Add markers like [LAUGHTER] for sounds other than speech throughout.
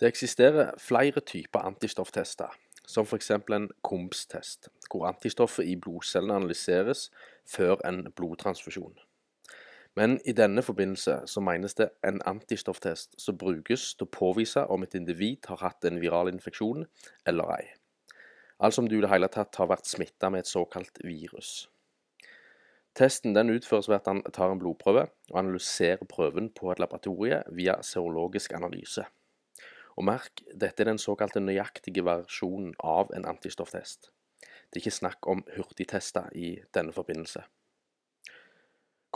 Det eksisterer flere typer antistofftester, som f.eks. en KOMS-test, hvor antistoffet i blodcellene analyseres før en blodtransfusjon. Men i denne forbindelse så menes det en antistofftest som brukes til å påvise om et individ har hatt en viral infeksjon eller ei. Altså om du i det hele tatt har vært smitta med et såkalt virus. Testen den utføres ved at han tar en blodprøve og analyserer prøven på et laboratorie via serologisk analyse. Og merk, dette er den såkalte nøyaktige versjonen av en antistofftest. Det er ikke snakk om hurtigtester i denne forbindelse.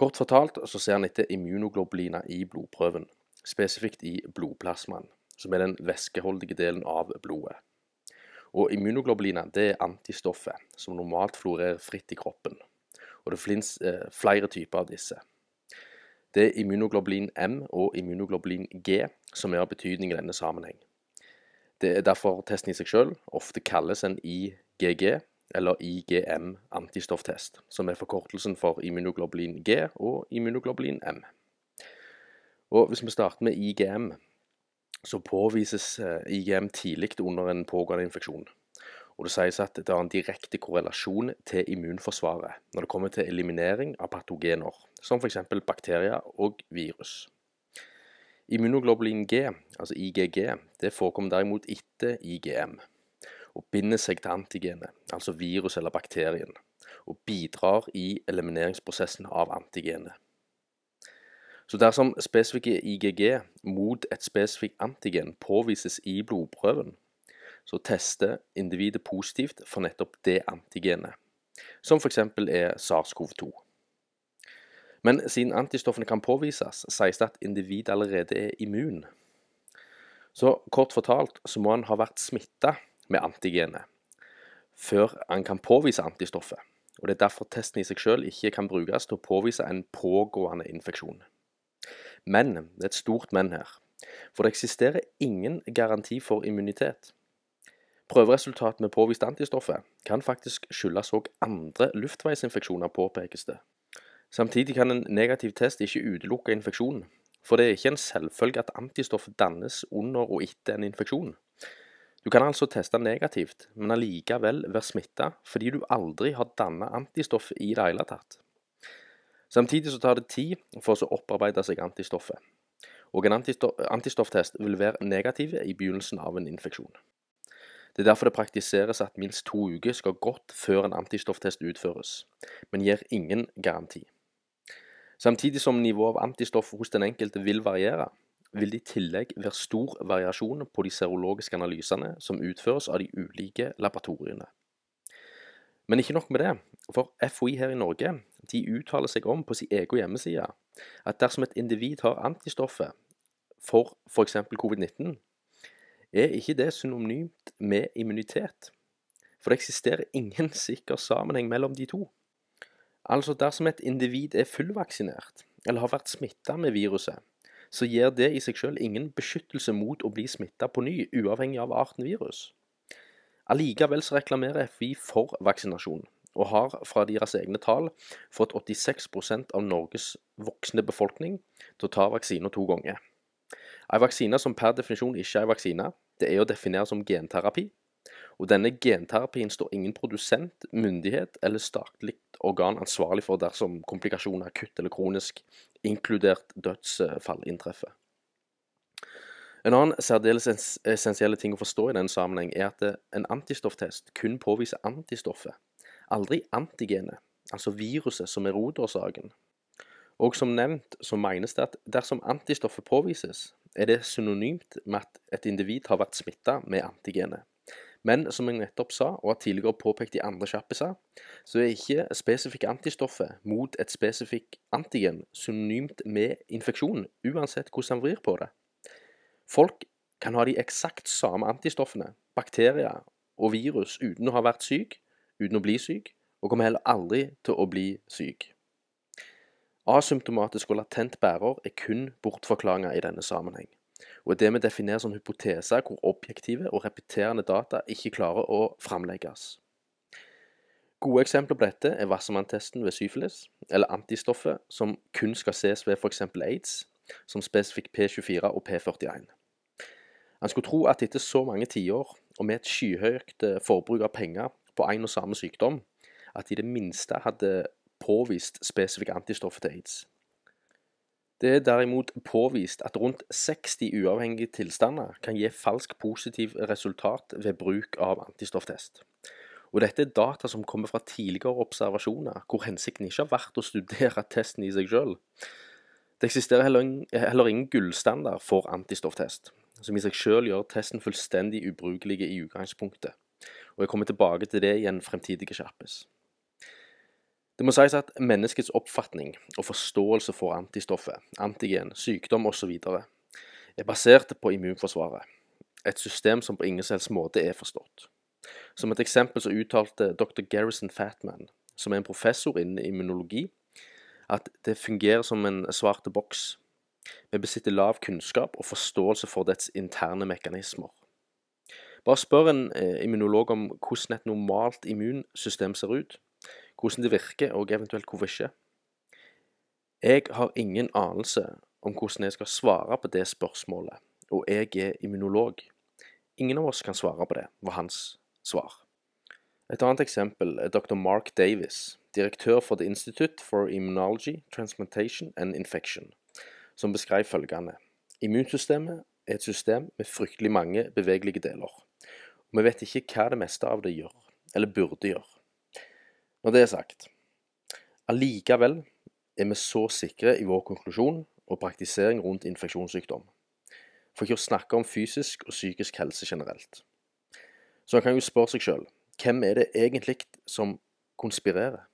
Kort fortalt så ser en etter immunoglobuliner i blodprøven, spesifikt i blodplasmaen, som er den væskeholdige delen av blodet. Og immunoglobuliner det er antistoffet som normalt florerer fritt i kroppen. Og det finnes eh, flere typer av disse. Det er immunoglobulin M og immunoglobulin G som er av betydning i denne sammenheng. Det er derfor testen i seg selv ofte kalles en IGG eller IGM antistofftest, som er forkortelsen for immunoglobulin G og immunoglobulin M. Og Hvis vi starter med IGM, så påvises eh, IGM tidlig under en pågående infeksjon. Og Det sies at det har en direkte korrelasjon til immunforsvaret når det kommer til eliminering av patogener, som f.eks. bakterier og virus. Immunoglobulin G, altså IGG, det forekommer derimot etter IGM og binder seg til antigenet, altså virus eller bakterien, og bidrar i elimineringsprosessen av antigenet. Så dersom spesifikke IGG mot et spesifikt antigen påvises i blodprøven, så tester individet positivt for nettopp det antigenet, som f.eks. er SARS-CoV-2. Men siden antistoffene kan påvises, sies det at individet allerede er immun. Så kort fortalt så må han ha vært smitta med antigenet før han kan påvise antistoffet. Og Det er derfor testen i seg selv ikke kan brukes til å påvise en pågående infeksjon. Men, det er et stort men her, for det eksisterer ingen garanti for immunitet. Prøveresultatet med påvist antistoffet kan faktisk skyldes òg andre luftveisinfeksjoner, påpekes det. Samtidig kan en negativ test ikke utelukke infeksjonen, for det er ikke en selvfølge at antistoffet dannes under og etter en infeksjon. Du kan altså teste negativt, men allikevel være smitta fordi du aldri har dannet antistoffet i det hele tatt. Samtidig så tar det tid for å opparbeide seg antistoffet, og en antistofftest vil være negativ i begynnelsen av en infeksjon. Det er derfor det praktiseres at minst to uker skal gått før en antistofftest utføres, men gir ingen garanti. Samtidig som nivået av antistoff hos den enkelte vil variere, vil det i tillegg være stor variasjon på de serologiske analysene som utføres av de ulike laboratoriene. Men ikke nok med det, for FHI her i Norge de uttaler seg om på sin egen hjemmeside at dersom et individ har antistoffet for f.eks. covid-19, er ikke det synonymt med immunitet. For det eksisterer ingen [LAUGHS] sikker sammenheng mellom de to. Altså dersom et individ er fullvaksinert, eller har vært smitta med viruset, så gir det i seg selv ingen beskyttelse mot å bli smitta på ny, uavhengig av arten virus. Allikevel så reklamerer FI for vaksinasjon, og har fra deres egne tall fått 86% av Norges voksne befolkning til å ta vaksina to ganger. En vaksine som per definisjon ikke er en vaksine, det er å definere som genterapi. Og denne genterapien står ingen produsent, myndighet eller statlig organ ansvarlig for dersom komplikasjoner akutt eller kronisk, inkludert dødsfall, inntreffer. En annen særdeles essensielle ting å forstå i denne sammenheng er at en antistofftest kun påviser antistoffet, aldri antigenet, altså viruset som er rotårsaken. Og som nevnt så menes det at dersom antistoffet påvises, er det synonymt med at et individ har vært smitta med antigenet. Men som jeg nettopp sa, og har tidligere påpekt i andre kjappiser, så er ikke spesifikke antistoffet mot et spesifikk antigen synonymt med infeksjon, uansett hvordan man vrir på det. Folk kan ha de eksakt samme antistoffene, bakterier og virus, uten å ha vært syk, uten å bli syk, og kommer heller aldri til å bli syk. Asymptomatisk og latent bærer er kun bortforklaringer i denne sammenheng, og er det vi definerer som hypoteser hvor objektive og repeterende data ikke klarer å framlegges. Gode eksempler på dette er Wassermann-testen ved syfilis, eller antistoffet som kun skal ses ved f.eks. aids, som spesifikk P24 og P41. En skulle tro at etter så mange tiår, og med et skyhøyt eh, forbruk av penger på én og samme sykdom, at de i det minste hadde påvist spesifikke antistoffer til aids. Det er derimot påvist at rundt 60 uavhengige tilstander kan gi falsk positiv resultat ved bruk av antistofftest. Og dette er data som kommer fra tidligere observasjoner, hvor hensikten ikke har vært å studere testen i seg sjøl. Det eksisterer heller, ingen gullstandard for antistofftest, som i seg sjøl gjør testen fullstendig ubrukelig i utgangspunktet. Og jeg kommer tilbake til det i en fremtidig skjerpes. Det må sies at menneskets oppfatning og forståelse for antistoffet, antigen, sykdom osv. er basert på immunforsvaret, et system som på ingen selvs måte er forstått. Som et eksempel så uttalte dr. Garrison Fatman, som er en professor innen immunologi, at det fungerer som en svarte boks. Vi besitter lav kunnskap og forståelse for dets interne mekanismer. Bare spør en eh, immunolog om hvordan et normalt immunsystem ser ut, hvordan det virker, og eventuelt hvorfor ikke. Jeg har ingen anelse om hvordan jeg skal svare på det spørsmålet, og jeg er immunolog. Ingen av oss kan svare på det, var hans svar. Et annet eksempel er dr. Mark Davis, direktør for The Institute for Immunology, Transplantation and Infection, som beskrev følgende Immunsystemet er et system med fryktelig mange bevegelige deler, og vi vet ikke hva det meste av det gjør, eller burde gjøre. Når det er sagt, allikevel er vi så sikre i vår konklusjon og praktisering rundt infeksjonssykdom, for ikke å snakke om fysisk og psykisk helse generelt. Så man kan jo spørre seg sjøl hvem er det egentlig som konspirerer?